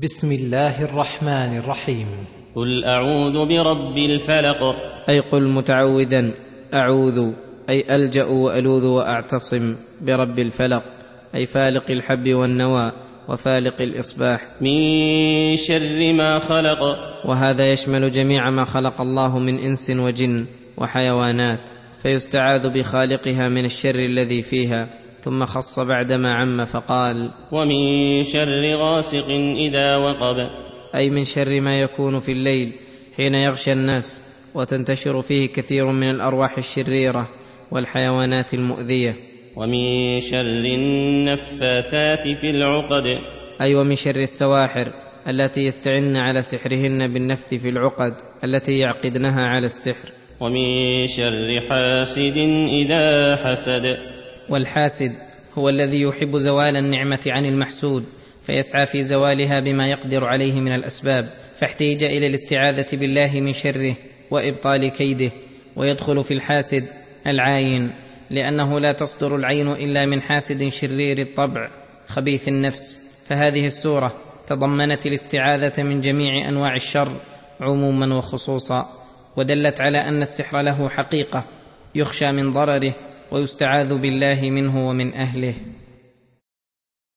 بسم الله الرحمن الرحيم. قل أعوذ برب الفلق. أي قل متعوذا أعوذ أي ألجأ وألوذ وأعتصم برب الفلق أي فالق الحب والنوى وفالق الإصباح. من شر ما خلق. وهذا يشمل جميع ما خلق الله من إنس وجن وحيوانات فيستعاذ بخالقها من الشر الذي فيها. ثم خص بعدما عم فقال ومن شر غاسق إذا وقب. أي من شر ما يكون في الليل حين يغشى الناس وتنتشر فيه كثير من الأرواح الشريرة والحيوانات المؤذية. ومن شر النفاثات في العقد. أي ومن شر السواحر التي يستعن على سحرهن بالنفث في العقد التي يعقدنها على السحر. ومن شر حاسد إذا حسد. والحاسد هو الذي يحب زوال النعمة عن المحسود فيسعى في زوالها بما يقدر عليه من الأسباب فاحتيج إلى الاستعاذة بالله من شره وإبطال كيده ويدخل في الحاسد العاين لأنه لا تصدر العين إلا من حاسد شرير الطبع خبيث النفس. فهذه السورة تضمنت الاستعاذة من جميع أنواع الشر عموما وخصوصا ودلت على أن السحر له حقيقة يخشى من ضرره ويستعاذ بالله منه ومن أهله.